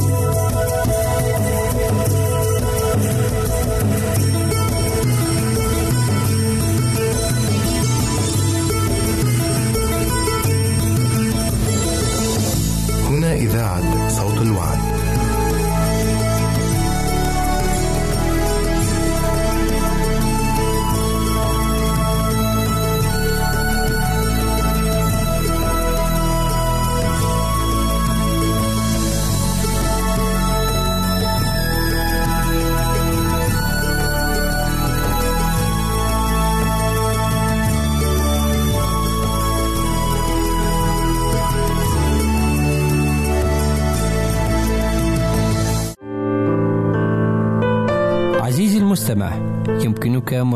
هنا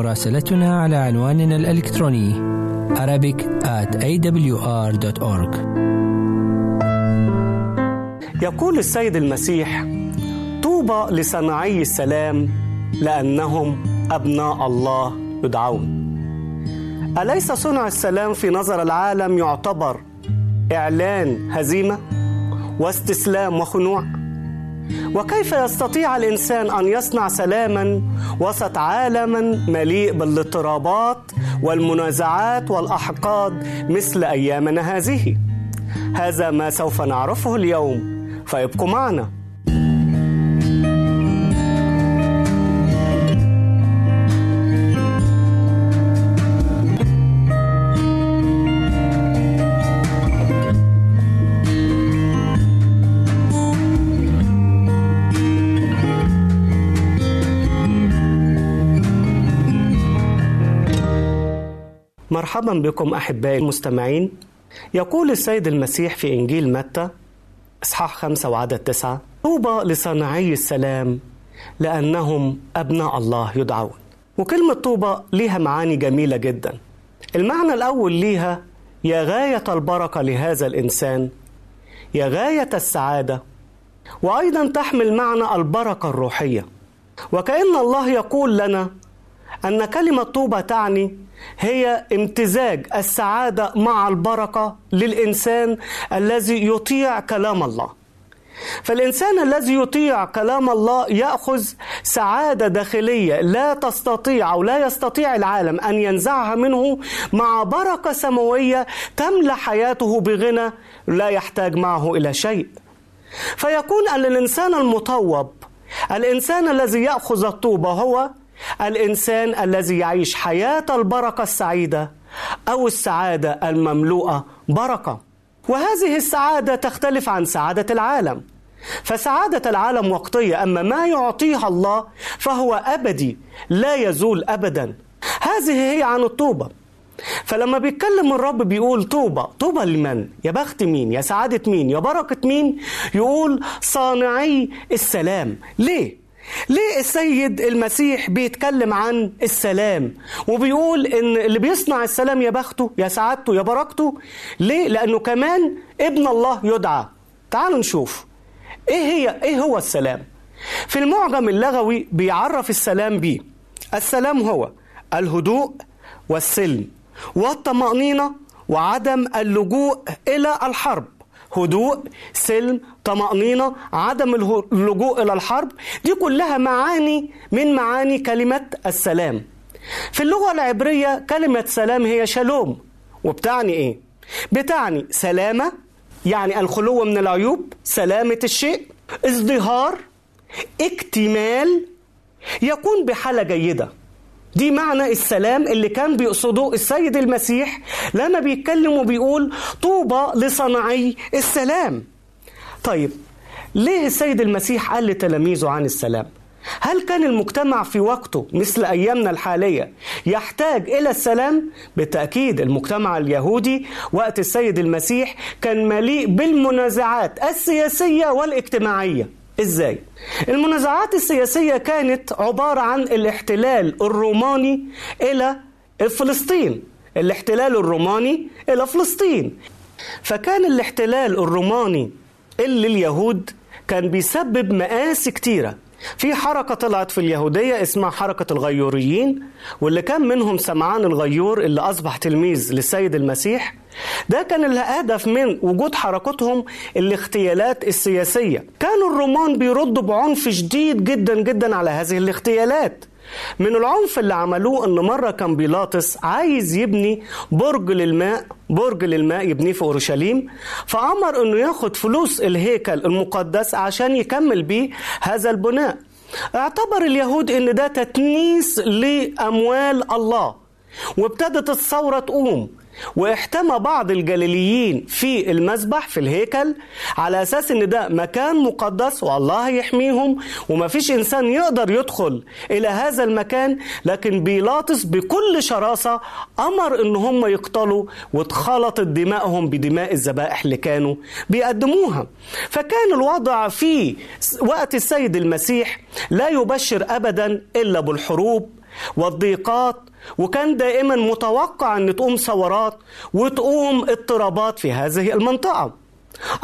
مراسلتنا على عنواننا الإلكتروني Arabic at awr.org يقول السيد المسيح طوبى لصناعي السلام لأنهم أبناء الله يدعون أليس صنع السلام في نظر العالم يعتبر إعلان هزيمة واستسلام وخنوع؟ وكيف يستطيع الإنسان أن يصنع سلاما وسط عالم مليء بالاضطرابات والمنازعات والأحقاد مثل أيامنا هذه؟ هذا ما سوف نعرفه اليوم فابقوا معنا. مرحبا بكم أحبائي المستمعين. يقول السيد المسيح في إنجيل متى إصحاح خمسة وعدد تسعة طوبى لصانعي السلام لأنهم أبناء الله يدعون. وكلمة طوبى ليها معاني جميلة جدا. المعنى الأول ليها يا غاية البركة لهذا الإنسان يا غاية السعادة وأيضا تحمل معنى البركة الروحية. وكأن الله يقول لنا أن كلمة طوبى تعني هي امتزاج السعادة مع البركة للإنسان الذي يطيع كلام الله. فالإنسان الذي يطيع كلام الله يأخذ سعادة داخلية لا تستطيع أو لا يستطيع العالم أن ينزعها منه مع بركة سماوية تملأ حياته بغنى لا يحتاج معه إلى شيء. فيكون أن الإنسان المطوب الإنسان الذي يأخذ الطوبة هو الإنسان الذي يعيش حياة البركة السعيدة أو السعادة المملوءة بركة. وهذه السعادة تختلف عن سعادة العالم. فسعادة العالم وقتية أما ما يعطيها الله فهو أبدي لا يزول ابدا. هذه هي عن الطوبة. فلما بيتكلم الرب بيقول طوبى طوبى لمن؟ يا بخت مين؟ يا سعادة مين؟ يا بركة مين؟ يقول صانعي السلام. ليه؟ ليه السيد المسيح بيتكلم عن السلام وبيقول إن اللي بيصنع السلام يا بخته يا سعادته يا بركته؟ ليه؟ لأنه كمان ابن الله يدعى. تعالوا نشوف. إيه هي؟ إيه هو السلام؟ في المعجم اللغوي بيعرف السلام بيه. السلام هو الهدوء والسلم والطمأنينة وعدم اللجوء إلى الحرب. هدوء سلم طمأنينة عدم اللجوء إلى الحرب دي كلها معاني من معاني كلمة السلام. في اللغة العبرية كلمة سلام هي شالوم. وبتعني إيه؟ بتعني سلامة يعني الخلو من العيوب سلامة الشيء ازدهار اكتمال يكون بحالة جيدة. دي معنى السلام اللي كان بيقصده السيد المسيح لما بيتكلم وبيقول طوبى لصناعي السلام. طيب ليه السيد المسيح قال لتلاميذه عن السلام؟ هل كان المجتمع في وقته مثل أيامنا الحالية يحتاج إلى السلام؟ بالتأكيد المجتمع اليهودي وقت السيد المسيح كان مليء بالمنازعات السياسية والاجتماعية. إزاي؟ المنازعات السياسية كانت عبارة عن الاحتلال الروماني إلى فلسطين. الاحتلال الروماني إلى فلسطين. فكان الاحتلال الروماني اللي اليهود كان بيسبب مآسي كتيرة. في حركة طلعت في اليهودية اسمها حركة الغيوريين واللي كان منهم سمعان الغيور اللي أصبح تلميذ للسيد المسيح. ده كان الهدف من وجود حركتهم الاغتيالات السياسية. كانوا الرومان بيردوا بعنف شديد جدا جدا على هذه الاغتيالات من العنف اللي عملوه إن مرة كان بيلاطس عايز يبني برج للماء برج للماء يبنيه في أورشليم فأمر إنه ياخد فلوس الهيكل المقدس عشان يكمل بيه هذا البناء. اعتبر اليهود إن ده تتنيس لأموال الله وابتدت الثورة تقوم. واحتمى بعض الجليليين في المسبح في الهيكل على أساس إن ده مكان مقدس والله يحميهم وما فيش إنسان يقدر يدخل إلى هذا المكان لكن بيلاطس بكل شراسة أمر إن هم يقتلوا واتخلطت دمائهم بدماء الذبائح اللي كانوا بيقدموها. فكان الوضع في وقت السيد المسيح لا يبشر ابدا إلا بالحروب والضيقات وكان دائما متوقع أن تقوم ثورات وتقوم اضطرابات في هذه المنطقة.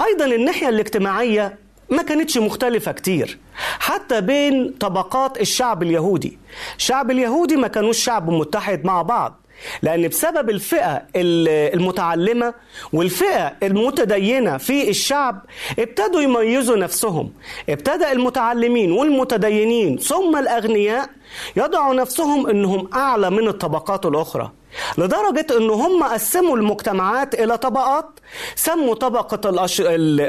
أيضا الناحية الاجتماعية ما كانتش مختلفة كتير حتى بين طبقات الشعب اليهودي. الشعب اليهودي ما كانوش شعب متحد مع بعض. لأن بسبب الفئة المتعلمة والفئة المتدينة في الشعب ابتدوا يميزوا نفسهم. ابتدأ المتعلمين والمتدينين ثم الأغنياء يضعوا نفسهم أنهم أعلى من الطبقات الأخرى. لدرجة أن هم قسموا المجتمعات إلى طبقات سموا طبقة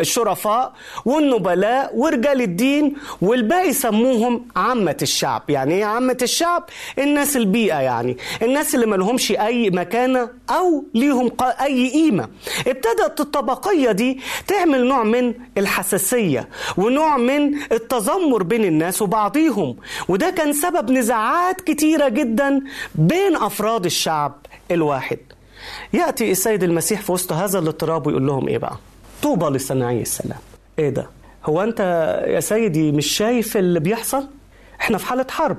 الشرفاء والنبلاء ورجال الدين والباقي سموهم عامة الشعب. يعني إيه عامة الشعب؟ الناس البيئة يعني. الناس اللي ملهمش أي مكانة أو ليهم أي قيمة. ابتدأت الطبقية دي تعمل نوع من الحساسية ونوع من التذمر بين الناس وبعضيهم. وده كان سبب نزاعات كتيرة جدا بين أفراد الشعب. الواحد. يأتي السيد المسيح في وسط هذا الاضطراب ويقول لهم إيه بقى؟ طوبى لصناعي السلام. إيه ده؟ هو أنت يا سيدي مش شايف اللي بيحصل؟ إحنا في حالة حرب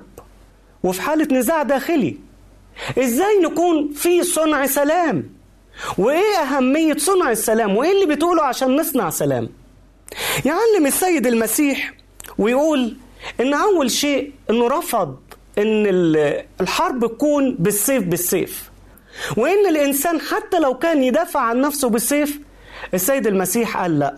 وفي حالة نزاع داخلي. إزاي نكون في صنع سلام؟ وإيه أهمية صنع السلام؟ وإيه اللي بتقوله عشان نصنع سلام؟ يعلم السيد المسيح ويقول إن أول شيء إنه رفض إن الحرب تكون بالسيف بالسيف. وإن الإنسان حتى لو كان يدافع عن نفسه بالسيف السيد المسيح قال لأ.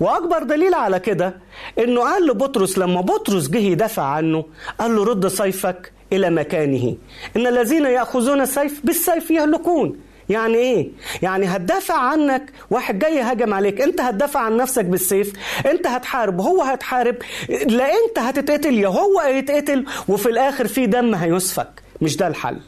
وأكبر دليل على كده إنه قال لبطرس لما بطرس جه يدافع عنه قال له رد سيفك إلى مكانه. إن الذين يأخذون السيف بالسيف يهلكون. يعني إيه؟ يعني هتدافع عنك واحد جاي هجم عليك، أنت هتدافع عن نفسك بالسيف، أنت هتحارب هو هتحارب، لا أنت هتتقتل يا هو هيتقتل وفي الآخر في دم هيسفك، مش ده الحل.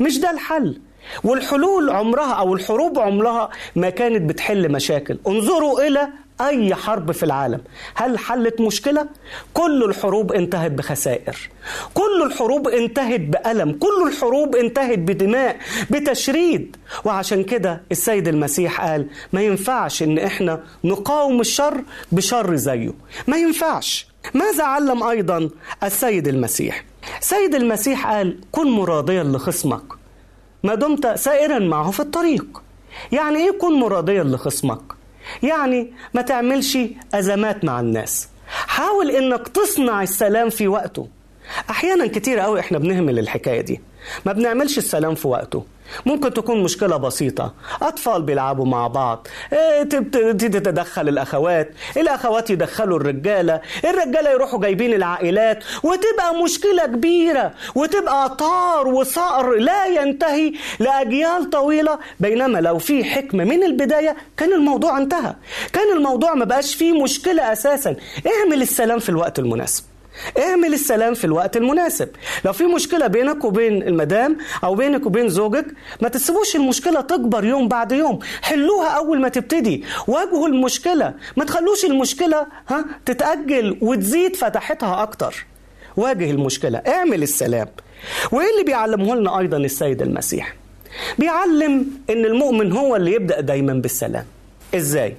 مش ده الحل. والحلول عمرها أو الحروب عمرها ما كانت بتحل مشاكل، انظروا إلى أي حرب في العالم. هل حلت مشكلة؟ كل الحروب انتهت بخسائر. كل الحروب انتهت بألم. كل الحروب انتهت بدماء بتشريد. وعشان كده السيد المسيح قال ما ينفعش إن إحنا نقاوم الشر بشر زيه. ما ينفعش. ماذا علم أيضا السيد المسيح؟ سيد المسيح قال كن مراضيا لخصمك. ما دمت سائرا معه في الطريق. يعني إيه كن مراضيا لخصمك؟ يعني ما تعملش أزمات مع الناس. حاول إنك تصنع السلام في وقته. أحيانا كتير قوي إحنا بنهمل الحكاية دي. ما بنعملش السلام في وقته. ممكن تكون مشكلة بسيطة. أطفال بيلعبوا مع بعض. تتدخل الأخوات. الأخوات يدخلوا الرجالة. الرجالة يروحوا جايبين العائلات. وتبقى مشكلة كبيرة. وتبقى طار وصقر لا ينتهي لأجيال طويلة. بينما لو في حكمة من البداية كان الموضوع انتهى. كان الموضوع ما بقاش فيه مشكلة أساسا. اعمل السلام في الوقت المناسب. اعمل السلام في الوقت المناسب. لو في مشكلة بينك وبين المدام أو بينك وبين زوجك ما تسيبوش المشكلة تكبر يوم بعد يوم. حلوها أول ما تبتدي. واجهوا المشكلة. ما تخلوش المشكلة ها تتأجل وتزيد فتحتها أكتر. واجه المشكلة. اعمل السلام. وإيه اللي بيعلمه لنا أيضا السيد المسيح؟ بيعلم إن المؤمن هو اللي يبدأ دايما بالسلام. إزاي؟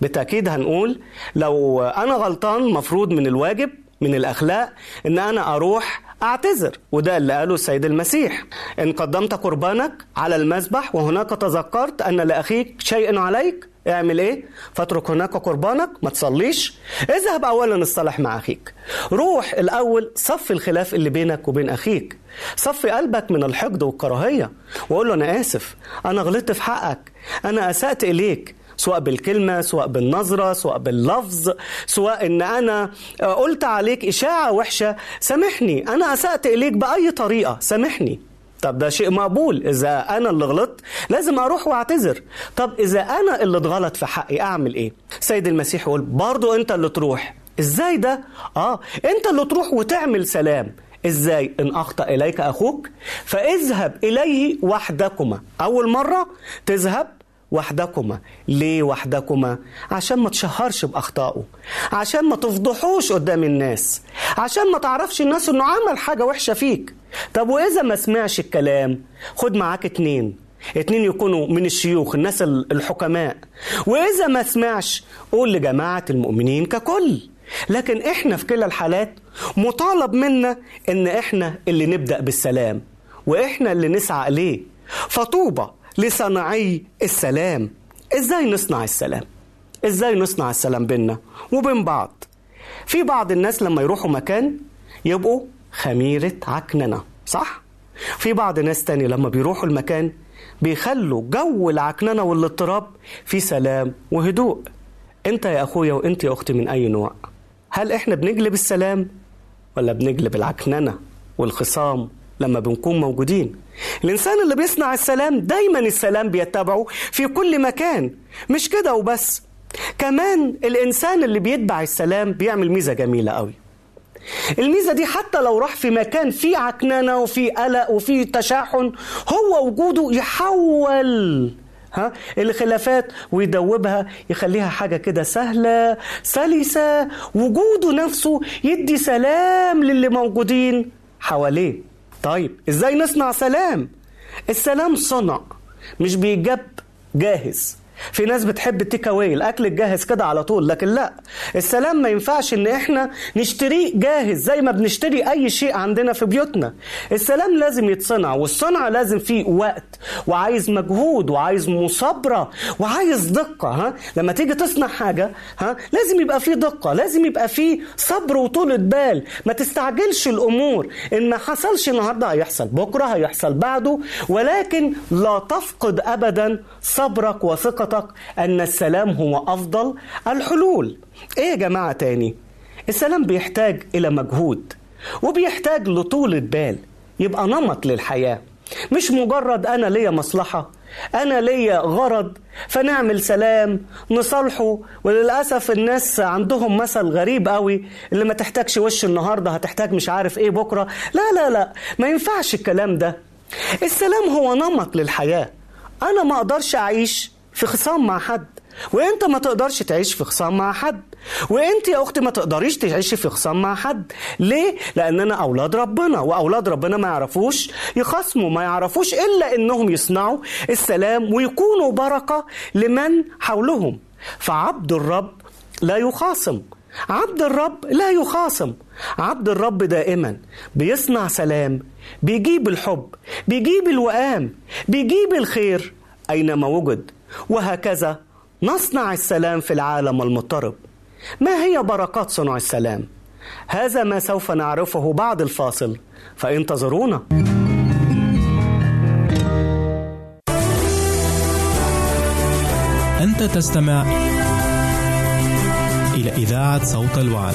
بالتأكيد هنقول لو أنا غلطان مفروض من الواجب من الأخلاق إن أنا أروح أعتذر وده اللي قاله السيد المسيح. إن قدمت قربانك على المذبح وهناك تذكرت أن لأخيك شيء عليك اعمل إيه؟ فاترك هناك قربانك ما تصليش. اذهب اولا اصطلح مع أخيك. روح الأول صف الخلاف اللي بينك وبين أخيك. صفي قلبك من الحقد والكراهية. وقول له أنا آسف أنا غلطت في حقك أنا أسأت إليك. سواء بالكلمة سواء بالنظرة سواء باللفظ سواء إن أنا قلت عليك إشاعة وحشة سامحني. أنا أسأت إليك بأي طريقة سامحني. طب ده شيء مقبول. إذا أنا اللي غلطت لازم أروح وأعتذر. طب إذا أنا اللي اتغلط في حقي أعمل إيه؟ سيد المسيح يقول برضو أنت اللي تروح. إزاي ده؟ آه أنت اللي تروح وتعمل سلام. إزاي؟ إن أخطأ إليك أخوك فاذهب إليه وحدكما. أول مرة تذهب وحدكما. ليه وحدكما؟ عشان ما تشهرش بأخطائه. عشان ما تفضحوش قدام الناس. عشان ما تعرفش الناس إنه عمل حاجة وحشة فيك. طب وإذا ما سمعش الكلام؟ خد معاك اتنين. اتنين يكونوا من الشيوخ الناس الحكماء. وإذا ما سمعش قول لجماعة المؤمنين ككل. لكن إحنا في كلا الحالات مطالب منا إن إحنا اللي نبدأ بالسلام. وإحنا اللي نسعى إليه. فطوبى لصناعي السلام. إزاي نصنع السلام؟ إزاي نصنع السلام بيننا وبين بعض؟ في بعض الناس لما يروحوا مكان يبقوا خميرة عكننة صح؟ في بعض ناس تاني لما بيروحوا المكان بيخلوا جو العكننة والاضطراب في سلام وهدوء. أنت يا أخويا وأنت يا أختي من أي نوع؟ هل إحنا بنجلب السلام ولا بنجلب العكننة والخصام؟ لما بنكون موجودين. الإنسان اللي بيصنع السلام دايما السلام بيتبعه في كل مكان. مش كده وبس. كمان الإنسان اللي بيتبع السلام بيعمل ميزة جميلة قوي. الميزة دي حتى لو راح في مكان فيه عكننة وفيه قلق وفيه تشاحن هو وجوده يحول ها الخلافات ويدوبها يخليها حاجة كده سهلة سلسة. وجوده نفسه يدي سلام للي موجودين حواليه. طيب إزاي نصنع سلام؟ السلام صنع مش بيجاب جاهز. في ناس بتحب التيك أواي الأكل الجاهز كده على طول لكن لأ. السلام ما ينفعش إن إحنا نشتريه جاهز زي ما بنشتري أي شيء عندنا في بيوتنا. السلام لازم يتصنع والصنع لازم فيه وقت وعايز مجهود وعايز مصابرة وعايز دقة ها؟ لما تيجي تصنع حاجة ها؟ لازم يبقى فيه دقة لازم يبقى فيه صبر وطولة بال. ما تستعجلش الأمور. إن ما حصلش النهارده هيحصل بكرة هيحصل بعده. ولكن لا تفقد ابدا صبرك وثقتك ثقتك أن السلام هو أفضل الحلول. إيه يا جماعة تاني؟ السلام بيحتاج إلى مجهود وبيحتاج لطولة بال يبقى نمط للحياة. مش مجرد أنا ليا مصلحة أنا ليا غرض فنعمل سلام نصالحه وللأسف الناس عندهم مثل غريب قوي اللي ما تحتاجش وش النهاردة هتحتاج مش عارف إيه بكرة. لا لا لا ما ينفعش الكلام ده. السلام هو نمط للحياة. أنا ما أقدرش أعيش في خصام مع حد. وانت ما تقدرش تعيش في خصام مع حد. وانت يا أختي ما تقدريش تعيشي في خصام مع حد. ليه؟ لأننا أولاد ربنا وأولاد ربنا ما يعرفوش يخصموا ما يعرفوش إلا إنهم يصنعوا السلام ويكونوا بركة لمن حولهم. فعبد الرب لا يخاصم. عبد الرب لا يخاصم. عبد الرب دائما بيصنع سلام بيجيب الحب بيجيب الوئام بيجيب الخير أينما وجد. وهكذا نصنع السلام في العالم المضطرب. ما هي بركات صنع السلام؟ هذا ما سوف نعرفه بعد الفاصل فانتظرونا أنت تستمع إلى إذاعة صوت الوعد.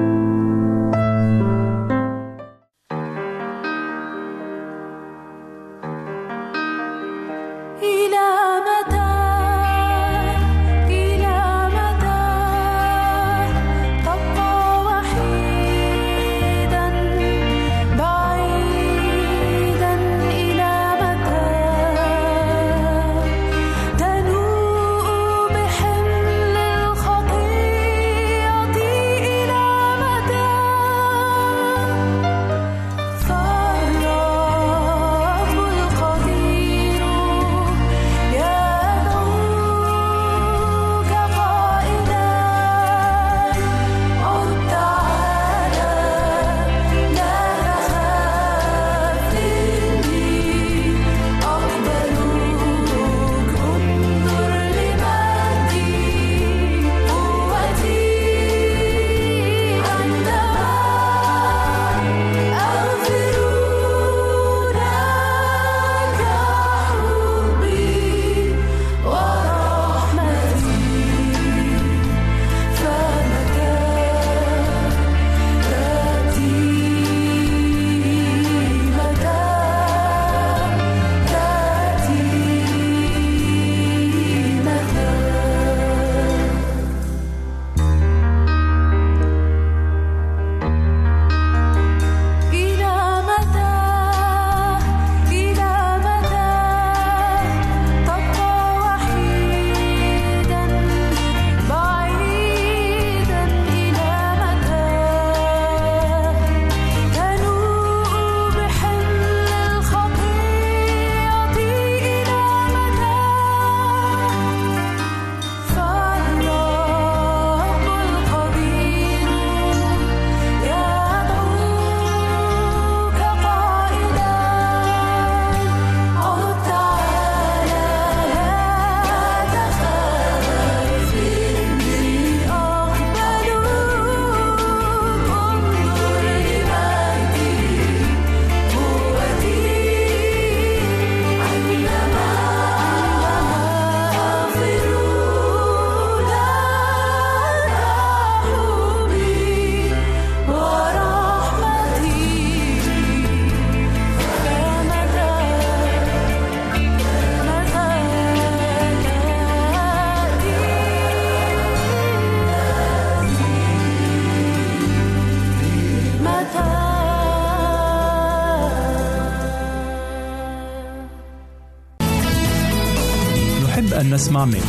منك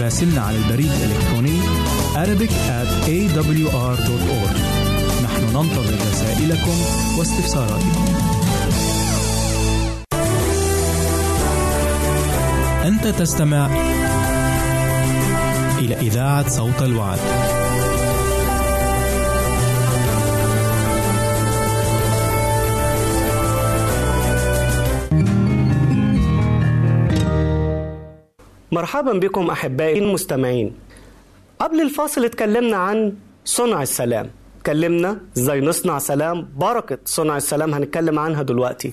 راسلنا على البريد الإلكتروني Arabic at awr.org نحن ننتظر رسائلكم واستفساراتكم. أنت تستمع إلى إذاعة صوت الوعد. مرحبا بكم أحبائي المستمعين. قبل الفاصل اتكلمنا عن صنع السلام. اتكلمنا إزاي نصنع سلام بركة صنع السلام هنتكلم عنها دلوقتي.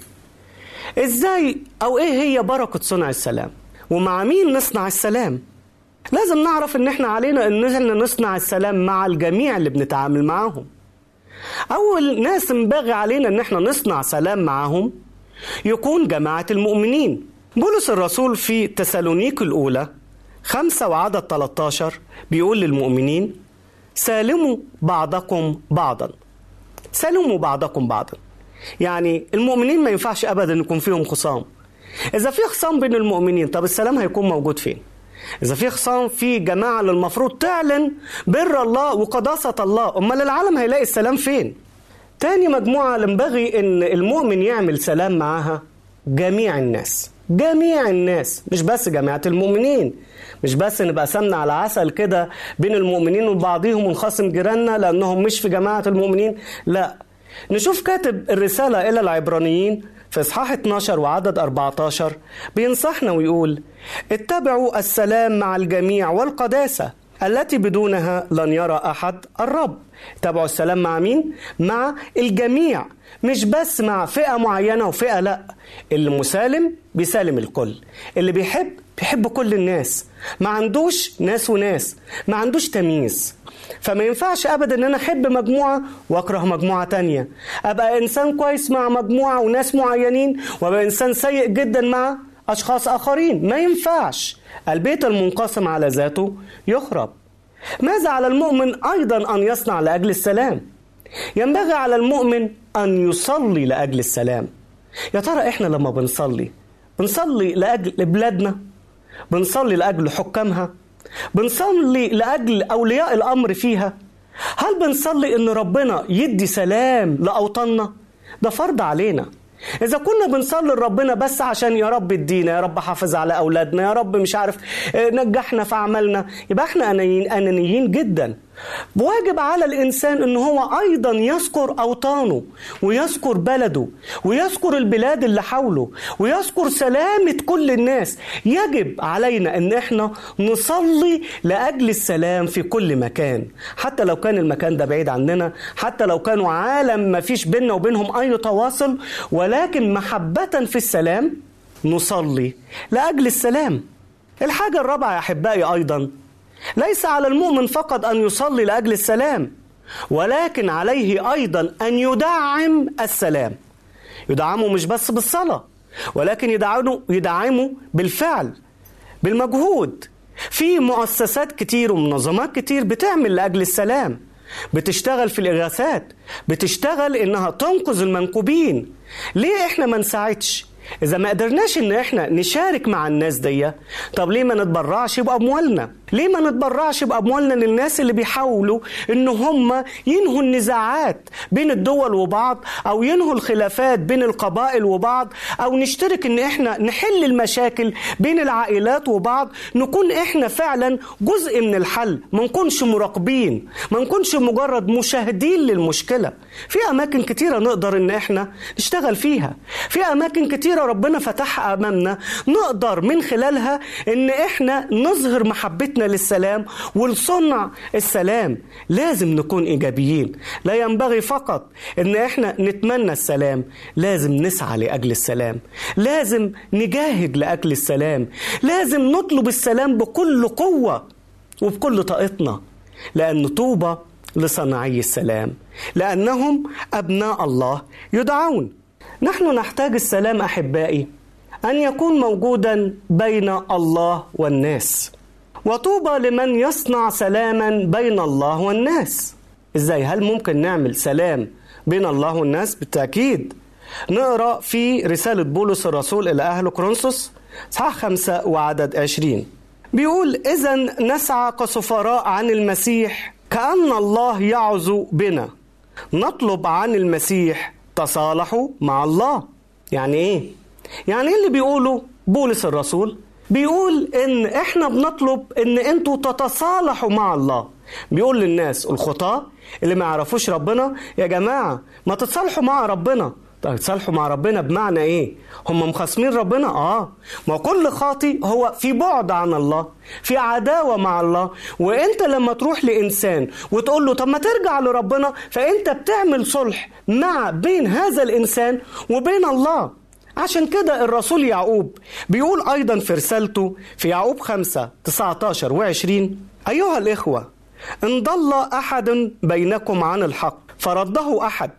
إزاي أو إيه هي بركة صنع السلام؟ ومع مين نصنع السلام؟ لازم نعرف إن إحنا علينا إن إحنا نصنع السلام مع الجميع اللي بنتعامل معاهم. أول ناس ينبغي علينا إن إحنا نصنع سلام معاهم يكون جماعة المؤمنين. بولس الرسول في تسالونيك الأولى خمسة وعدد 13 بيقول للمؤمنين سالموا بعضكم بعضا. سالموا بعضكم بعضا. يعني المؤمنين ما ينفعش أبدا يكون فيهم خصام. إذا في خصام بين المؤمنين طب السلام هيكون موجود فين؟ إذا في خصام في جماعة اللي المفروض تعلن بر الله وقداسة الله أمال العالم هيلاقي السلام فين؟ تاني مجموعة ينبغي إن المؤمن يعمل سلام معاها جميع الناس. جميع الناس مش بس جماعة المؤمنين. مش بس نبقى سمنة على عسل كده بين المؤمنين وبعضهم ونخاصم جيراننا لأنهم مش في جماعة المؤمنين لا. نشوف كاتب الرسالة إلى العبرانيين في إصحاح 12 وعدد 14 بينصحنا ويقول اتبعوا السلام مع الجميع والقداسة التي بدونها لن يرى أحد الرب. تابعوا السلام مع مين؟ مع الجميع. مش بس مع فئة معينة وفئة لا. اللي مسالم بيسالم الكل. اللي بيحب بيحب كل الناس. ما عندوش ناس وناس. ما عندوش تمييز. فما ينفعش ابدا إن أنا أحب مجموعة وأكره مجموعة تانية. أبقى إنسان كويس مع مجموعة وناس معينين وأبقى إنسان سيء جدا مع أشخاص آخرين. ما ينفعش. البيت المنقسم على ذاته يخرب. ماذا على المؤمن أيضا أن يصنع لأجل السلام؟ ينبغي على المؤمن أن يصلي لأجل السلام. يا ترى إحنا لما بنصلي بنصلي لأجل بلادنا بنصلي لأجل حكامها؟ بنصلي لأجل أولياء الأمر فيها؟ هل بنصلي إن ربنا يدي سلام لأوطاننا؟ ده فرض علينا. إذا كنا بنصلي لربنا بس عشان يا رب ادينا يا رب حافظ على أولادنا يا رب مش عارف نجحنا في عملنا يبقى إحنا أنانيين جدا. واجب على الإنسان أن هو أيضا يذكر أوطانه ويذكر بلده ويذكر البلاد اللي حوله ويذكر سلامة كل الناس. يجب علينا أن إحنا نصلي لأجل السلام في كل مكان. حتى لو كان المكان ده بعيد عننا حتى لو كانوا عالم ما فيش بيننا وبينهم أي تواصل ولكن محبة في السلام نصلي لأجل السلام. الحاجة الرابعة يا أحبائي أيضا ليس على المؤمن فقط أن يصلي لأجل السلام ولكن عليه أيضا أن يدعم السلام. يدعمه مش بس بالصلاة ولكن يدعمه يدعمه بالفعل بالمجهود. في مؤسسات كتير ومنظمات كتير بتعمل لأجل السلام بتشتغل في الإغاثات بتشتغل إنها تنقذ المنكوبين. ليه إحنا ما نساعدش؟ إذا ما قدرناش إن إحنا نشارك مع الناس دي طب ليه ما نتبرعش بأموالنا؟ ليه ما نتبرعش بأموالنا للناس اللي بيحاولوا إن هم ينهوا النزاعات بين الدول وبعض أو ينهوا الخلافات بين القبائل وبعض أو نشترك إن إحنا نحل المشاكل بين العائلات وبعض نكون إحنا فعلا جزء من الحل. ما نكونش مراقبين ما نكونش مجرد مشاهدين للمشكلة. في أماكن كتيرة نقدر إن إحنا نشتغل فيها. في أماكن كتيرة ربنا فتحها أمامنا نقدر من خلالها إن إحنا نظهر محبتنا للسلام ولصنع السلام. لازم نكون إيجابيين. لا ينبغي فقط إن إحنا نتمنى السلام لازم نسعى لأجل السلام. لازم نجاهد لأجل السلام. لازم نطلب السلام بكل قوة وبكل طاقتنا. لأن طوبى لصناعي السلام. لأنهم أبناء الله يدعون. نحن نحتاج السلام أحبائي أن يكون موجودا بين الله والناس. وطوبى لمن يصنع سلاما بين الله والناس. إزاي؟ هل ممكن نعمل سلام بين الله والناس؟ بالتأكيد. نقرأ في رسالة بولس الرسول إلى أهل كورنثوس صح خمسة وعدد عشرين. بيقول إذا نسعى كسفراء عن المسيح كأن الله يعزو بنا. نطلب عن المسيح تصالحوا مع الله يعني إيه؟ يعني إيه اللي بيقوله بولس الرسول؟ بيقول إن إحنا بنطلب إن أنتوا تتصالحوا مع الله بيقول للناس الخطاة اللي ما يعرفوش ربنا يا جماعة ما تتصالحوا مع ربنا طيب تصالحوا مع ربنا بمعنى إيه؟ هم مخاصمين ربنا؟ آه. ما كل خاطي هو في بعد عن الله في عداوة مع الله. وإنت لما تروح لإنسان وتقول له طب ما ترجع لربنا فإنت بتعمل صلح مع بين هذا الإنسان وبين الله. عشان كده الرسول يعقوب بيقول أيضا في رسالته في يعقوب 5 19 و20 أيها الإخوة إن ضل أحد بينكم عن الحق فرده أحد.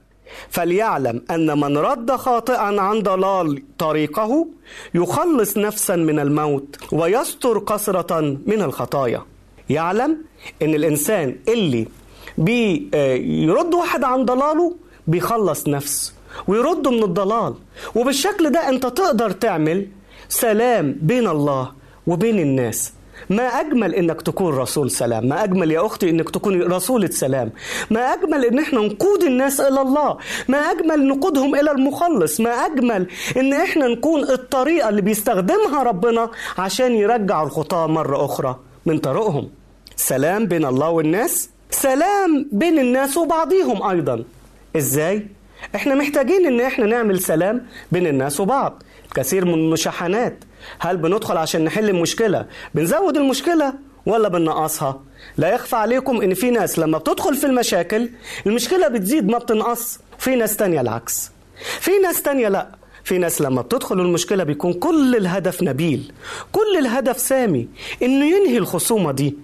فليعلم أن من رد خاطئا عن ضلال طريقه يخلص نفسا من الموت ويستر كثرة من الخطايا. يعلم إن الإنسان اللي بيرد واحد عن ضلاله بيخلص نفسه ويرده من الضلال. وبالشكل ده أنت تقدر تعمل سلام بين الله وبين الناس. ما أجمل إنك تكون رسول سلام ما أجمل يا أختي إنك تكون رسولة سلام ما أجمل إن إحنا نقود الناس إلى الله ما أجمل نقودهم إلى المخلص ما أجمل إن إحنا نكون الطريقة اللي بيستخدمها ربنا عشان يرجع الخطاة مرة أخرى من طريقهم. سلام بين الله والناس سلام بين الناس وبعضهم أيضا. إزاي؟ إحنا محتاجين إن إحنا نعمل سلام بين الناس وبعض. كثير من المشاحنات هل بندخل عشان نحل المشكلة؟ بنزود المشكلة ولا بننقصها لا يخفى عليكم إن في ناس لما بتدخل في المشاكل المشكلة بتزيد ما بتنقص في ناس تانية العكس. في ناس تانية لأ. في ناس لما بتدخل المشكلة بيكون كل الهدف نبيل كل الهدف سامي إنه ينهي الخصومة دي.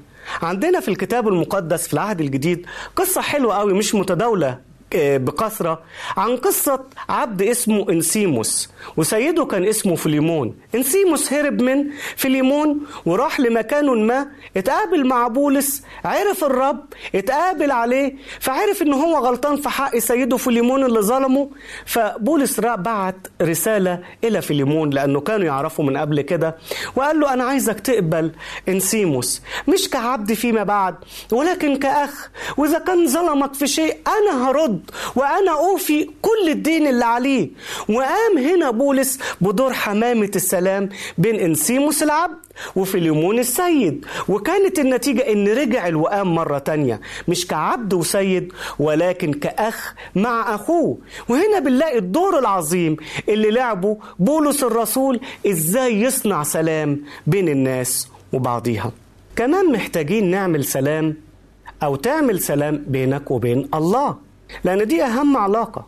عندنا في الكتاب المقدس في العهد الجديد قصة حلوة قوي مش متداولة. بكثرة عن قصة عبد اسمه إنسيموس وسيده كان اسمه فيليمون إنسيموس هرب من فيليمون وراح لمكان ما اتقابل مع بولس عرف الرب اتقابل عليه فعرف إن هو غلطان في حق سيده فيليمون اللي ظلمه. فبولس بعت رسالة إلى فيليمون لأنه كانوا يعرفوا من قبل كده وقال له أنا عايزك تقبل إنسيموس مش كعبد فيما بعد ولكن كأخ وإذا كان ظلمك في شيء أنا هرد. وأنا أوفي كل الدين اللي عليه. وقام هنا بولس بدور حمامة السلام بين إنسيموس العبد وفيليمون السيد. وكانت النتيجة إن رجع الوئام مرة تانية مش كعبد وسيد ولكن كأخ مع أخوه. وهنا بنلاقي الدور العظيم اللي لعبه بولس الرسول إزاي يصنع سلام بين الناس وبعضيها. كمان محتاجين نعمل سلام أو تعمل سلام بينك وبين الله. لأن دي أهم علاقة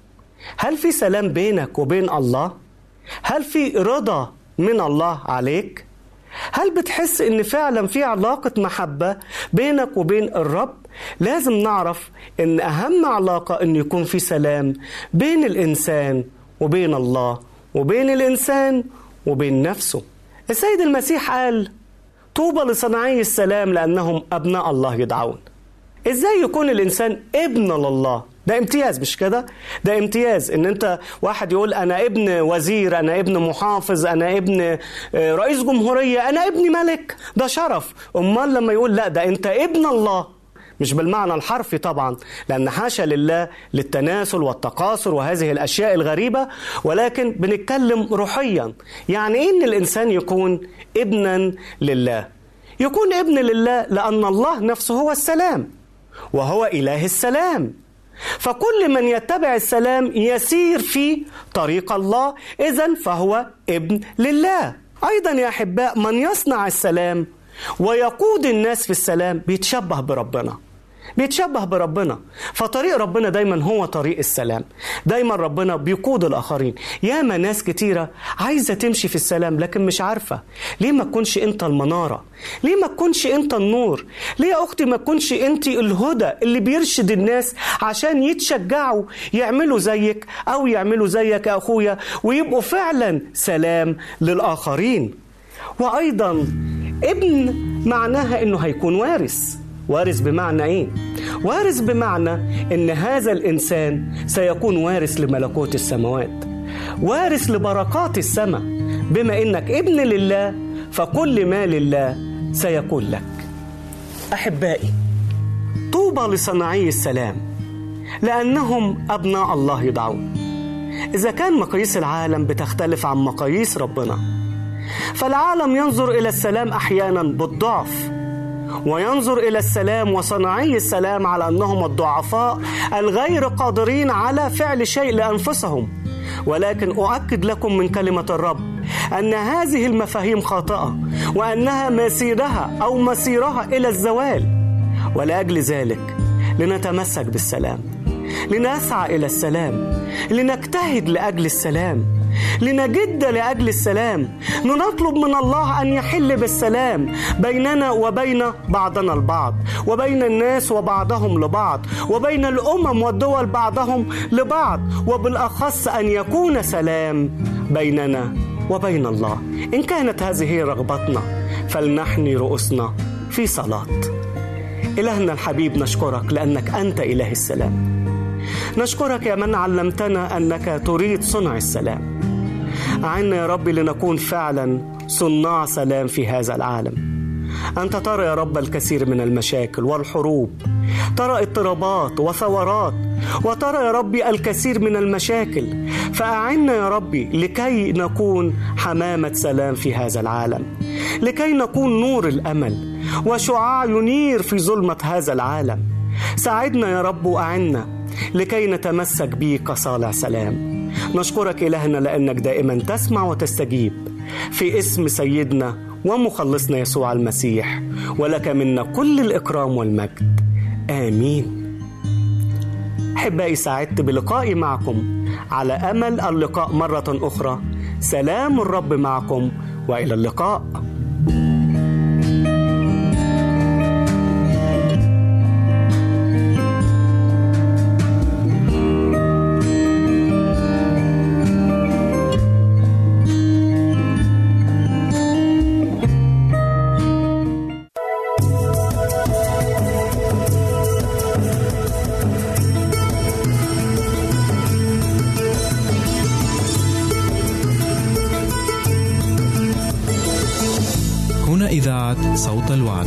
هل في سلام بينك وبين الله؟ هل في رضا من الله عليك؟ هل بتحس إن فعلا في علاقة محبة بينك وبين الرب؟ لازم نعرف إن أهم علاقة إن يكون في سلام بين الإنسان وبين الله وبين الإنسان وبين نفسه. السيد المسيح قال: طوبى لصناعي السلام لأنهم أبناء الله يدعون. إزاي يكون الإنسان ابن لله؟ ده امتياز مش كده؟ ده امتياز إن أنت واحد يقول أنا ابن وزير أنا ابن محافظ أنا ابن رئيس جمهورية أنا ابن ملك. ده شرف. أمال لما يقول لا ده أنت ابن الله. مش بالمعنى الحرفي طبعا لأن حاشا لله للتناسل والتقاصر وهذه الأشياء الغريبة. ولكن بنتكلم روحيا. يعني إيه إن الإنسان يكون ابنا لله؟ يكون ابن لله لأن الله نفسه هو السلام وهو إله السلام. فكل من يتبع السلام يسير في طريق الله اذا فهو ابن لله. أيضا يا أحباء من يصنع السلام ويقود الناس في السلام بيتشبه بربنا. بيتشبه بربنا. فطريق ربنا دايما هو طريق السلام. دايما ربنا بيقود الآخرين. ياما ناس كتيرة عايزة تمشي في السلام لكن مش عارفة. ليه ما تكونش أنت المنارة؟ ليه ما تكونش أنت النور؟ ليه يا أختي ما تكونش أنت الهدى اللي بيرشد الناس عشان يتشجعوا يعملوا زيك أو يعملوا زيك يا أخويا ويبقوا فعلا سلام للآخرين؟ وأيضا ابن معناها إنه هيكون وارث. وارث بمعنى إيه؟ وارث بمعنى إن هذا الإنسان سيكون وارث لملكوت السماوات وارث لبركات السماء بما إنك ابن لله فكل ما لله سيكون لك. أحبائي طوبى لصناعي السلام لأنهم أبناء الله يدعون. إذا كان مقاييس العالم بتختلف عن مقاييس ربنا فالعالم ينظر إلى السلام أحيانا بالضعف وينظر إلى السلام وصناعي السلام على أنهم الضعفاء الغير قادرين على فعل شيء لأنفسهم. ولكن أؤكد لكم من كلمة الرب أن هذه المفاهيم خاطئة وأنها مسيرها أو مسيرها إلى الزوال. ولأجل ذلك لنتمسك بالسلام. لنسعى إلى السلام لنجتهد لأجل السلام لنجد لأجل السلام لنطلب من الله أن يحل بالسلام بيننا وبين بعضنا البعض وبين الناس وبعضهم لبعض وبين الأمم والدول بعضهم لبعض وبالأخص أن يكون سلام بيننا وبين الله. إن كانت هذه رغبتنا فلنحني رؤوسنا في صلاة. إلهنا الحبيب نشكرك لأنك أنت إله السلام. نشكرك يا من علمتنا أنك تريد صنع السلام. اعنا يا رب لنكون فعلا صناع سلام في هذا العالم. أنت ترى يا رب الكثير من المشاكل والحروب ترى اضطرابات وثورات وترى يا ربي الكثير من المشاكل. فأعنا يا ربي لكي نكون حمامة سلام في هذا العالم لكي نكون نور الأمل وشعاع ينير في ظلمة هذا العالم. ساعدنا يا رب وأعنا لكي نتمسك بيك كصالع سلام. نشكرك إلهنا لأنك دائما تسمع وتستجيب. في اسم سيدنا ومخلصنا يسوع المسيح ولك منا كل الإكرام والمجد. آمين. أحبائي سعدت بلقائي معكم. على أمل اللقاء مرة أخرى. سلام الرب معكم وإلى اللقاء. صوت الوعد.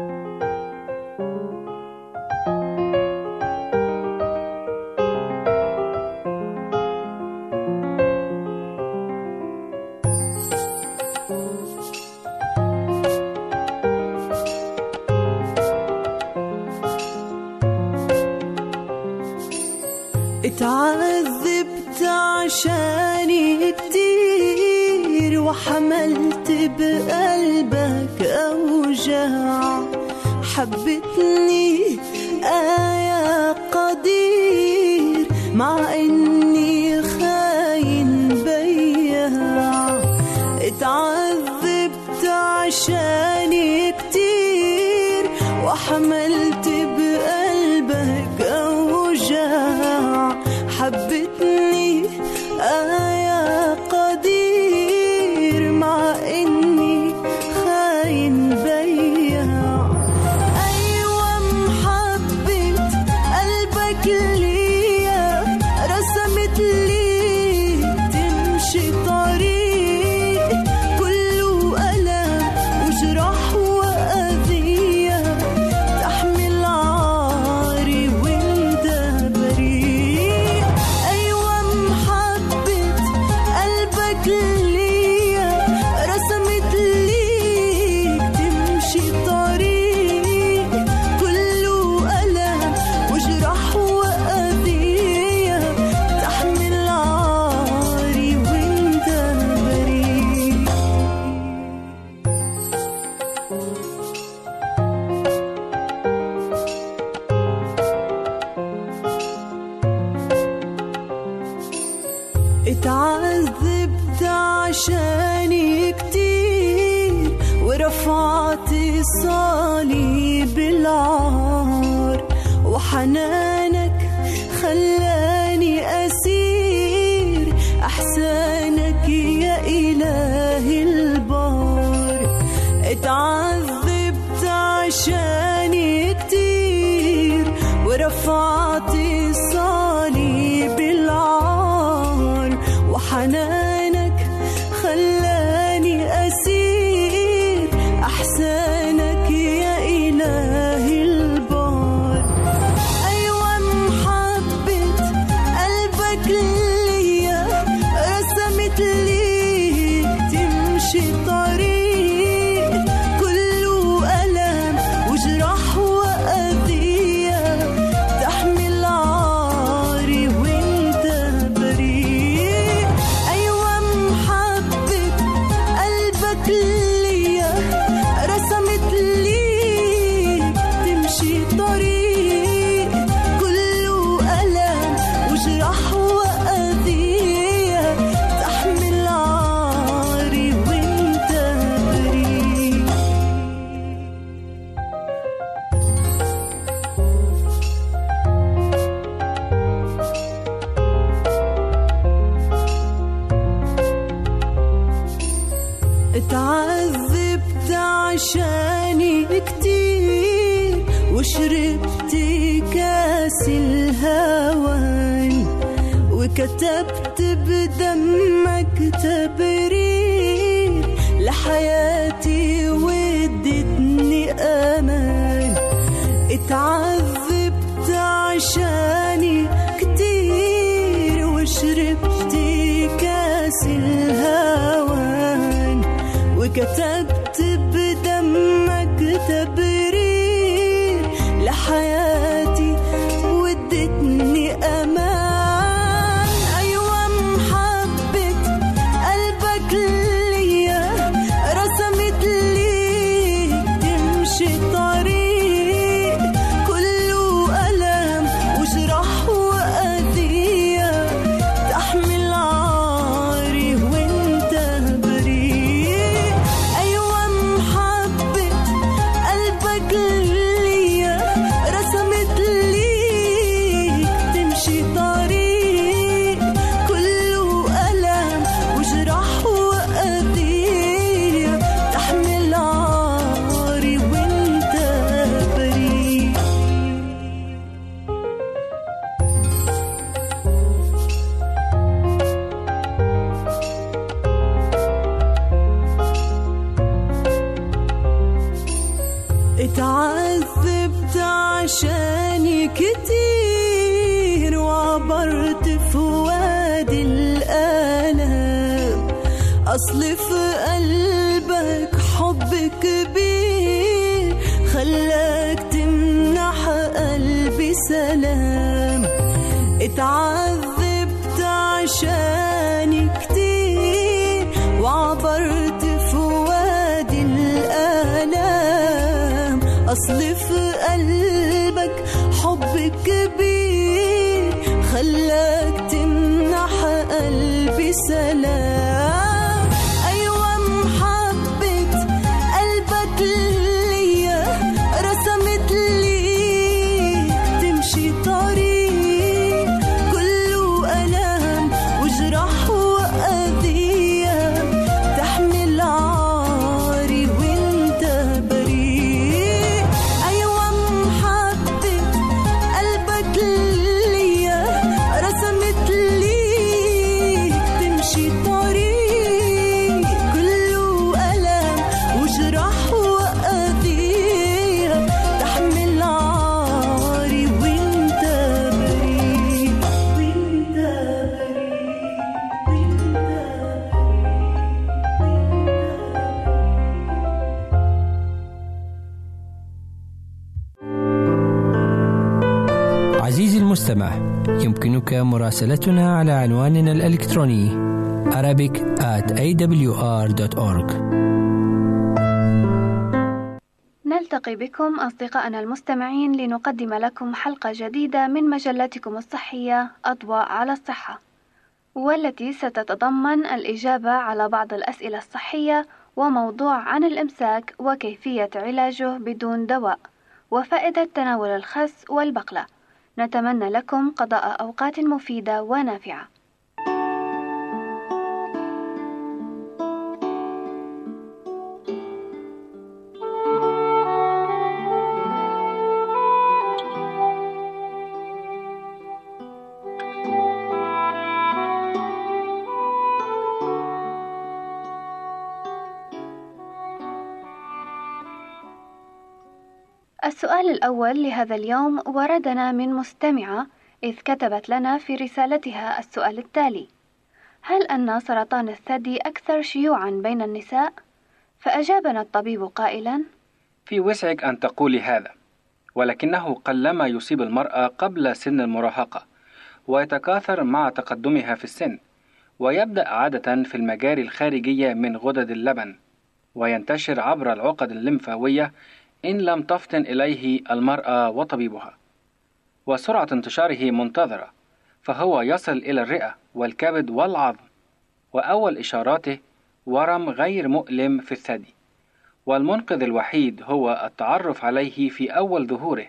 المستمع. يمكنك مراسلتنا على عنواننا الإلكتروني Arabic at awr.org نلتقي بكم أصدقائنا المستمعين لنقدم لكم حلقة جديدة من مجلتكم الصحية أضواء على الصحة والتي ستتضمن الإجابة على بعض الأسئلة الصحية وموضوع عن الإمساك وكيفية علاجه بدون دواء وفائدة تناول الخس والبقلة. نتمنى لكم قضاء أوقات مفيدة ونافعة. السؤال الأول لهذا اليوم وردنا من مستمعة إذ كتبت لنا في رسالتها السؤال التالي: هل أن سرطان الثدي أكثر شيوعًا بين النساء؟ فأجابنا الطبيب قائلًا: في وسعك أن تقولي هذا، ولكنه قلما يصيب المرأة قبل سن المراهقة، ويتكاثر مع تقدمها في السن، ويبدأ عادة في المجاري الخارجية من غدد اللبن، وينتشر عبر العقد الليمفاوية إن لم تفطن إليه المرأة وطبيبها. وسرعة انتشاره منتظرة فهو يصل إلى الرئة والكبد والعظم وأول إشاراته ورم غير مؤلم في الثدي. والمنقذ الوحيد هو التعرف عليه في أول ظهوره.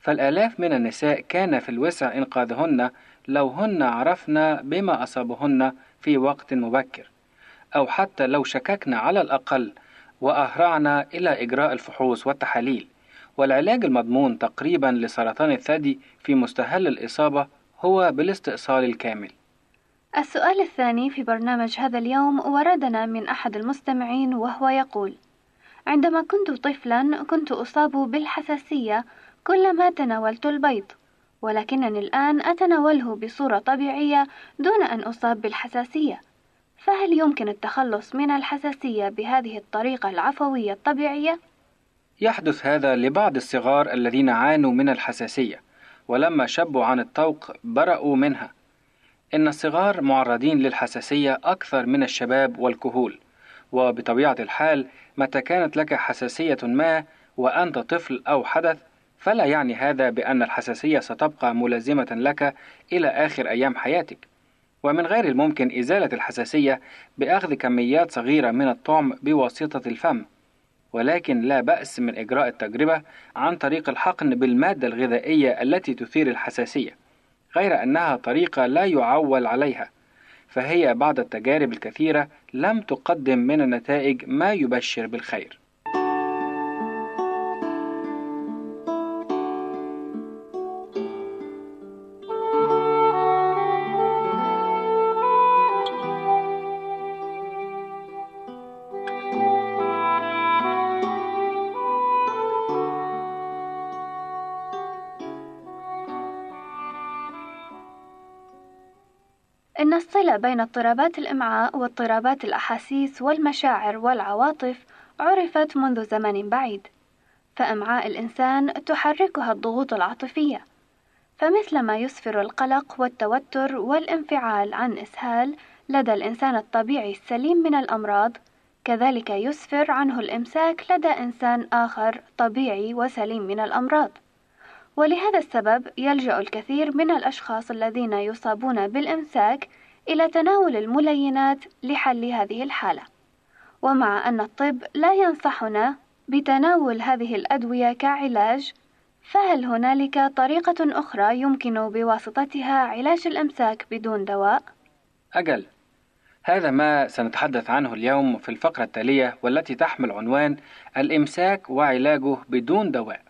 فالآلاف من النساء كان في الوسع إنقاذهن لو هن عرفن بما أصابهن في وقت مبكر أو حتى لو شككنا على الأقل وأهرعنا إلى إجراء الفحوص والتحاليل. والعلاج المضمون تقريبا لسرطان الثدي في مستهل الإصابة هو بالاستئصال الكامل. السؤال الثاني في برنامج هذا اليوم وردنا من أحد المستمعين وهو يقول: عندما كنت طفلا كنت أصاب بالحساسية كلما تناولت البيض، ولكنني الآن أتناوله بصورة طبيعية دون أن أصاب بالحساسية، فهل يمكن التخلص من الحساسية بهذه الطريقة العفوية الطبيعية؟ يحدث هذا لبعض الصغار الذين عانوا من الحساسية ولما شبوا عن الطوق برأوا منها إن الصغار معرضين للحساسية أكثر من الشباب والكهول وبطبيعة الحال متى كانت لك حساسية ما وأنت طفل أو حدث فلا يعني هذا بأن الحساسية ستبقى ملازمة لك إلى آخر أيام حياتك ومن غير الممكن إزالة الحساسية بأخذ كميات صغيرة من الطعم بواسطة الفم ولكن لا بأس من إجراء التجربة عن طريق الحقن بالمادة الغذائية التي تثير الحساسية غير أنها طريقة لا يعول عليها فهي بعد التجارب الكثيرة لم تقدم من النتائج ما يبشر بالخير. الصلة بين اضطرابات الإمعاء واضطرابات الأحاسيس والمشاعر والعواطف عرفت منذ زمن بعيد، فإمعاء الإنسان تحركها الضغوط العاطفية، فمثلما يسفر القلق والتوتر والانفعال عن إسهال لدى الإنسان الطبيعي السليم من الأمراض، كذلك يسفر عنه الإمساك لدى إنسان آخر طبيعي وسليم من الأمراض. ولهذا السبب يلجأ الكثير من الأشخاص الذين يصابون بالإمساك إلى تناول الملينات لحل هذه الحالة. ومع أن الطب لا ينصحنا بتناول هذه الأدوية كعلاج، فهل هنالك طريقة أخرى يمكن بواسطتها علاج الإمساك بدون دواء؟ أجل هذا ما سنتحدث عنه اليوم في الفقرة التالية والتي تحمل عنوان الإمساك وعلاجه بدون دواء.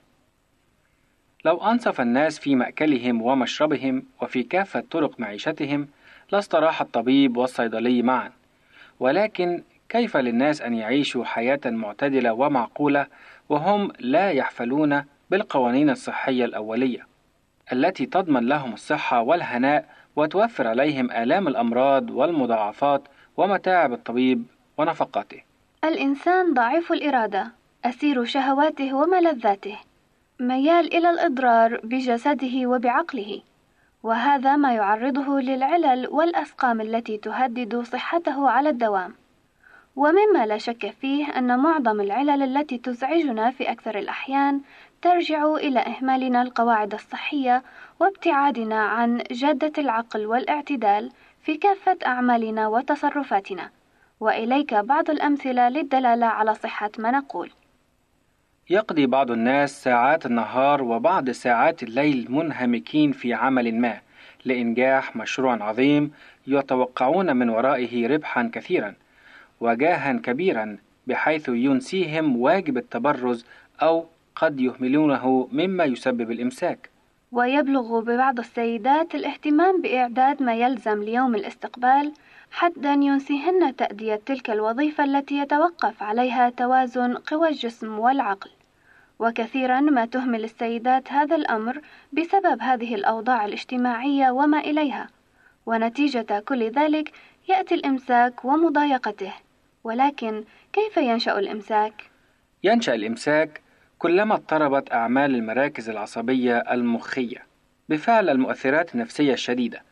لو أنصف الناس في مأكلهم ومشربهم وفي كافة طرق معيشتهم لاستراح الطبيب والصيدلي معا. ولكن كيف للناس أن يعيشوا حياة معتدلة ومعقولة وهم لا يحفلون بالقوانين الصحية الأولية التي تضمن لهم الصحة والهناء وتوفر عليهم آلام الأمراض والمضاعفات ومتاعب الطبيب ونفقاته. الإنسان ضعيف الإرادة، أسير شهواته وملذاته، ميال إلى الإضرار بجسده وبعقله، وهذا ما يعرضه للعلل والأسقام التي تهدد صحته على الدوام. ومما لا شك فيه أن معظم العلل التي تزعجنا في أكثر الأحيان ترجع إلى إهمالنا القواعد الصحية وابتعادنا عن جادة العقل والاعتدال في كافة أعمالنا وتصرفاتنا. وإليك بعض الأمثلة للدلالة على صحة ما نقول يقضي بعض الناس ساعات النهار وبعض ساعات الليل منهمكين في عمل ما. لإنجاح مشروع عظيم يتوقعون من ورائه ربحا كثيرا وجاها كبيرا بحيث ينسيهم واجب التبرز أو قد يهملونه مما يسبب الإمساك. ويبلغ ببعض السيدات الاهتمام بإعداد ما يلزم ليوم الاستقبال حتى ينسيهن تأدية تلك الوظيفة التي يتوقف عليها توازن قوى الجسم والعقل. وكثيرا ما تهمل السيدات هذا الأمر بسبب هذه الأوضاع الاجتماعية وما إليها. ونتيجة كل ذلك يأتي الإمساك ومضايقته. ولكن كيف ينشأ الإمساك؟ ينشأ الإمساك كلما اضطربت أعمال المراكز العصبية المخية بفعل المؤثرات النفسية الشديدة.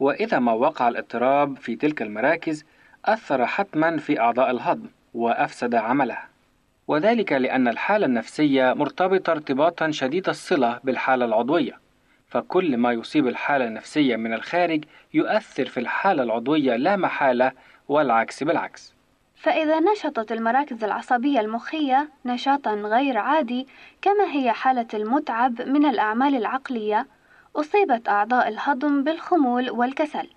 وإذا ما وقع الاضطراب في تلك المراكز أثر حتما في أعضاء الهضم وأفسد عملها. وذلك لأن الحالة النفسية مرتبطة ارتباطا شديد الصلة بالحالة العضوية. فكل ما يصيب الحالة النفسية من الخارج يؤثر في الحالة العضوية لا محالة والعكس بالعكس. فإذا نشطت المراكز العصبية المخية نشاطا غير عادي كما هي حالة المتعب من الأعمال العقلية أصيبت أعضاء الهضم بالخمول والكسل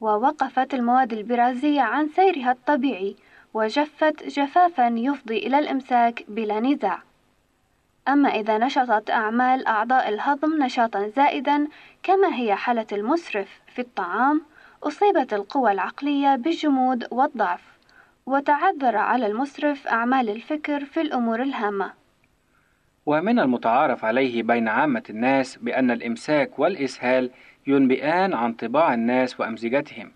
ووقفت المواد البرازية عن سيرها الطبيعي وجفت جفافا يفضي إلى الإمساك بلا نزاع. أما إذا نشطت أعمال أعضاء الهضم نشاطا زائدا كما هي حالة المسرف في الطعام أصيبت القوى العقلية بالجمود والضعف وتعذر على المسرف أعمال الفكر في الأمور الهامة. ومن المتعارف عليه بين عامة الناس بأن الإمساك والإسهال ينبئان عن طباع الناس وأمزجتهم.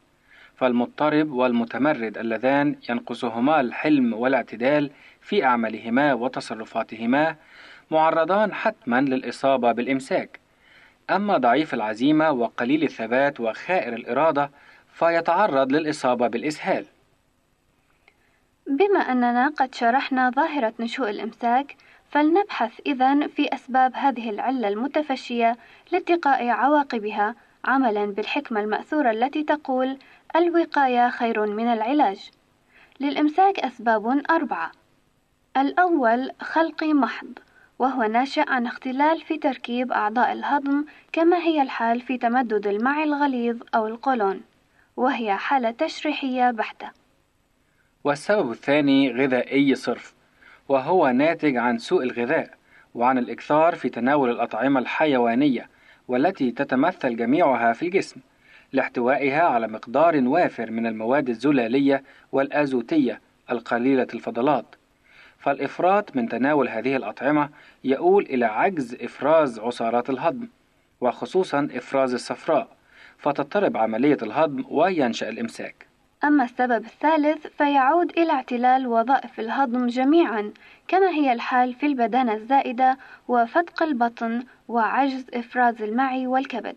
فالمضطرب والمتمرد اللذان ينقصهما الحلم والاعتدال في أعمالهما وتصرفاتهما معرضان حتما للإصابة بالإمساك. أما ضعيف العزيمة وقليل الثبات وخائر الإرادة فيتعرض للإصابة بالإسهال. بما أننا قد شرحنا ظاهرة نشوء الإمساك فلنبحث إذن في أسباب هذه العلة المتفشية لاتقاء عواقبها عملا بالحكمة المأثورة التي تقول الوقاية خير من العلاج. للإمساك أسباب أربعة. الأول خلقي محض وهو ناشئ عن اختلال في تركيب أعضاء الهضم كما هي الحال في تمدد المعي الغليظ أو القولون وهي حالة تشريحية بحتة. والسبب الثاني غذائي صرف وهو ناتج عن سوء الغذاء وعن الإكثار في تناول الأطعمة الحيوانية والتي تتمثل جميعها في الجسم. لاحتوائها على مقدار وافر من المواد الزلالية والآزوتية القليلة الفضلات. فالإفراط من تناول هذه الأطعمة يؤول إلى عجز إفراز عصارات الهضم وخصوصا إفراز الصفراء فتضطرب عملية الهضم وينشأ الإمساك. أما السبب الثالث فيعود إلى اعتلال وظائف الهضم جميعا كما هي الحال في البدانة الزائدة وفتق البطن وعجز إفراز المعي والكبد.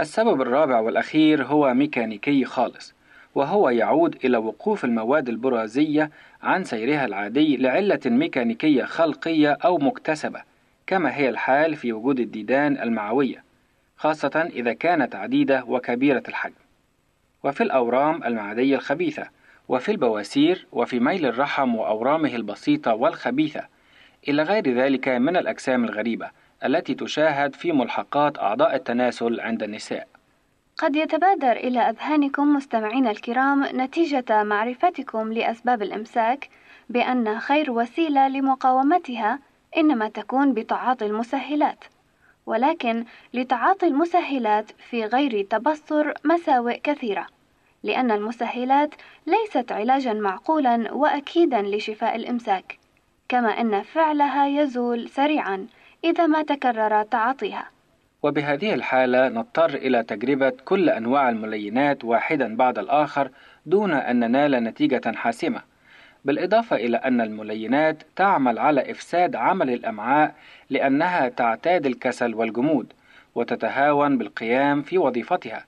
السبب الرابع والأخير هو ميكانيكي خالص وهو يعود إلى وقوف المواد البرازية عن سيرها العادي لعلة ميكانيكية خلقية أو مكتسبة كما هي الحال في وجود الديدان المعوية خاصة إذا كانت عديدة وكبيرة الحجم. وفي الأورام المعدية الخبيثة وفي البواسير وفي ميل الرحم وأورامه البسيطة والخبيثة إلى غير ذلك من الأجسام الغريبة التي تشاهد في ملحقات أعضاء التناسل عند النساء. قد يتبادر إلى أذهانكم مستمعينا الكرام نتيجة معرفتكم لأسباب الإمساك بأن خير وسيلة لمقاومتها إنما تكون بتعاطي المسهلات ولكن لتعاطي المسهلات في غير تبصر مساوئ كثيرة لأن المسهلات ليست علاجا معقولا وأكيدا لشفاء الإمساك كما أن فعلها يزول سريعا إذا ما تكرر تعاطيها. وبهذه الحالة نضطر إلى تجربة كل أنواع الملينات واحدا بعد الآخر دون أن ننال نتيجة حاسمة. بالإضافة إلى أن الملينات تعمل على إفساد عمل الأمعاء لأنها تعتاد الكسل والجمود وتتهاون بالقيام في وظيفتها.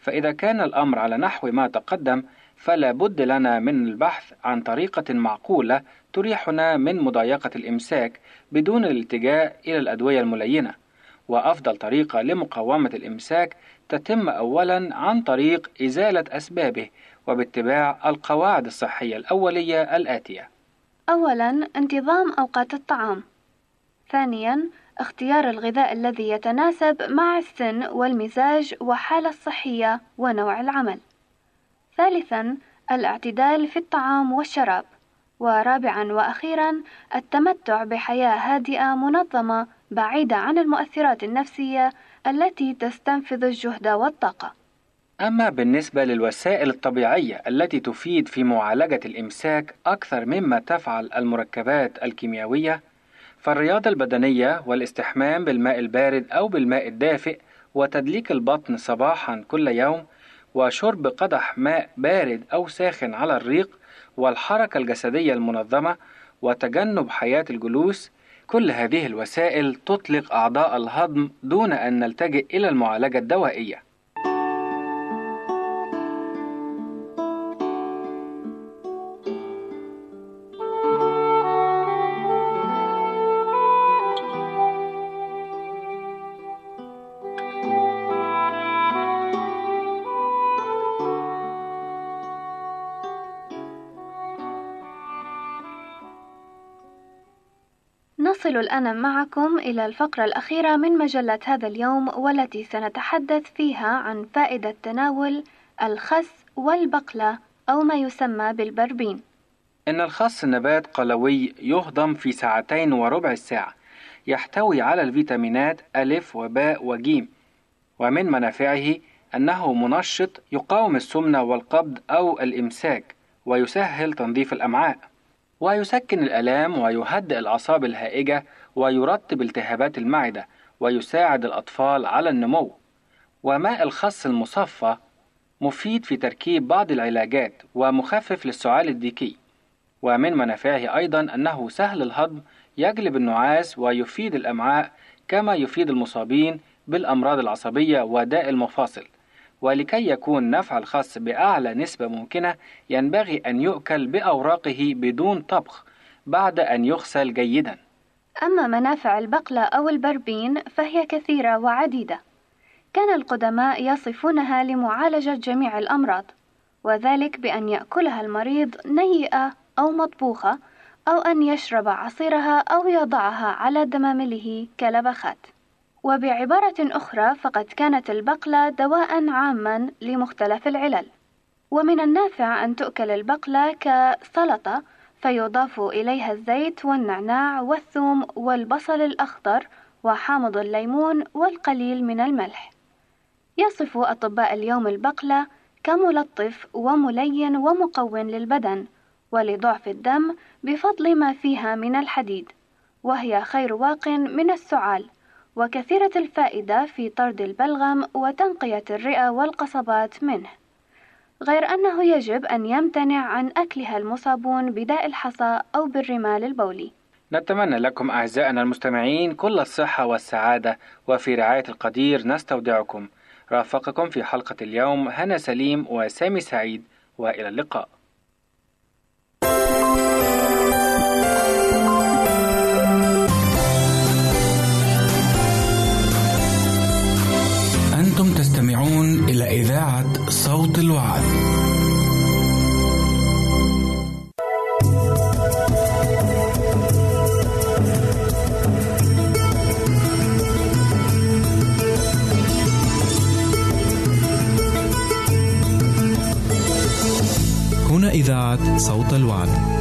فإذا كان الأمر على نحو ما تقدم فلا بد لنا من البحث عن طريقة معقولة تريحنا من مضايقة الإمساك بدون الالتجاء إلى الأدوية الملينة. وأفضل طريقة لمقاومة الإمساك تتم أولا عن طريق إزالة أسبابه وباتباع القواعد الصحية الأولية الآتية. أولاً انتظام أوقات الطعام. ثانياً اختيار الغذاء الذي يتناسب مع السن والمزاج والحالة الصحية ونوع العمل. ثالثاً الاعتدال في الطعام والشراب. ورابعا وأخيرا التمتع بحياة هادئة منظمة بعيدة عن المؤثرات النفسية التي تستنفذ الجهد والطاقة. أما بالنسبة للوسائل الطبيعية التي تفيد في معالجة الإمساك أكثر مما تفعل المركبات الكيميائية فالرياضة البدنية والاستحمام بالماء البارد أو بالماء الدافئ وتدليك البطن صباحا كل يوم وشرب قدح ماء بارد أو ساخن على الريق والحركة الجسدية المنظمة وتجنب حياة الجلوس كل هذه الوسائل تطلق أعضاء الهضم دون أن نلتجئ إلى المعالجة الدوائية. نصل الآن معكم إلى الفقرة الأخيرة من مجلة هذا اليوم والتي سنتحدث فيها عن فائدة تناول الخس والبقلة أو ما يسمى بالبربين. إن الخس نبات قلوي يهضم في ساعتين وربع الساعة يحتوي على الفيتامينات ألف وباء وجيم ومن منافعه أنه منشط يقاوم السمنة والقبض أو الإمساك ويسهل تنظيف الأمعاء ويسكن الآلام ويهدئ الأعصاب الهائجة ويرطب التهابات المعدة ويساعد الأطفال على النمو. وماء الخس المصفى مفيد في تركيب بعض العلاجات ومخفف للسعال الديكي. ومن منافعه أيضا أنه سهل الهضم يجلب النعاس ويفيد الأمعاء كما يفيد المصابين بالأمراض العصبية وداء المفاصل. ولكي يكون نفع الخس بأعلى نسبة ممكنة ينبغي أن يؤكل بأوراقه بدون طبخ بعد أن يغسل جيدا. أما منافع البقلة أو البربين فهي كثيرة وعديدة. كان القدماء يصفونها لمعالجة جميع الأمراض وذلك بأن يأكلها المريض نيئة أو مطبوخة أو أن يشرب عصيرها أو يضعها على دمامله كلبخات. وبعبارة أخرى فقد كانت البقلة دواء عاما لمختلف العلل. ومن النافع أن تؤكل البقلة كسلطة فيضاف إليها الزيت والنعناع والثوم والبصل الأخضر وحامض الليمون والقليل من الملح. يصف أطباء اليوم البقلة كملطف وملين ومقوٍ للبدن ولضعف الدم بفضل ما فيها من الحديد وهي خير واق من السعال. وكثيرة الفائدة في طرد البلغم وتنقية الرئة والقصبات منه غير أنه يجب أن يمتنع عن أكلها المصابون بداء الحصى أو بالرمال البولي. نتمنى لكم أعزائنا المستمعين كل الصحة والسعادة وفي رعاية القدير نستودعكم. رافقكم في حلقة اليوم هنا سليم وسامي سعيد وإلى اللقاء. إذاعة صوت الوعد. هنا إذاعة صوت الوعد.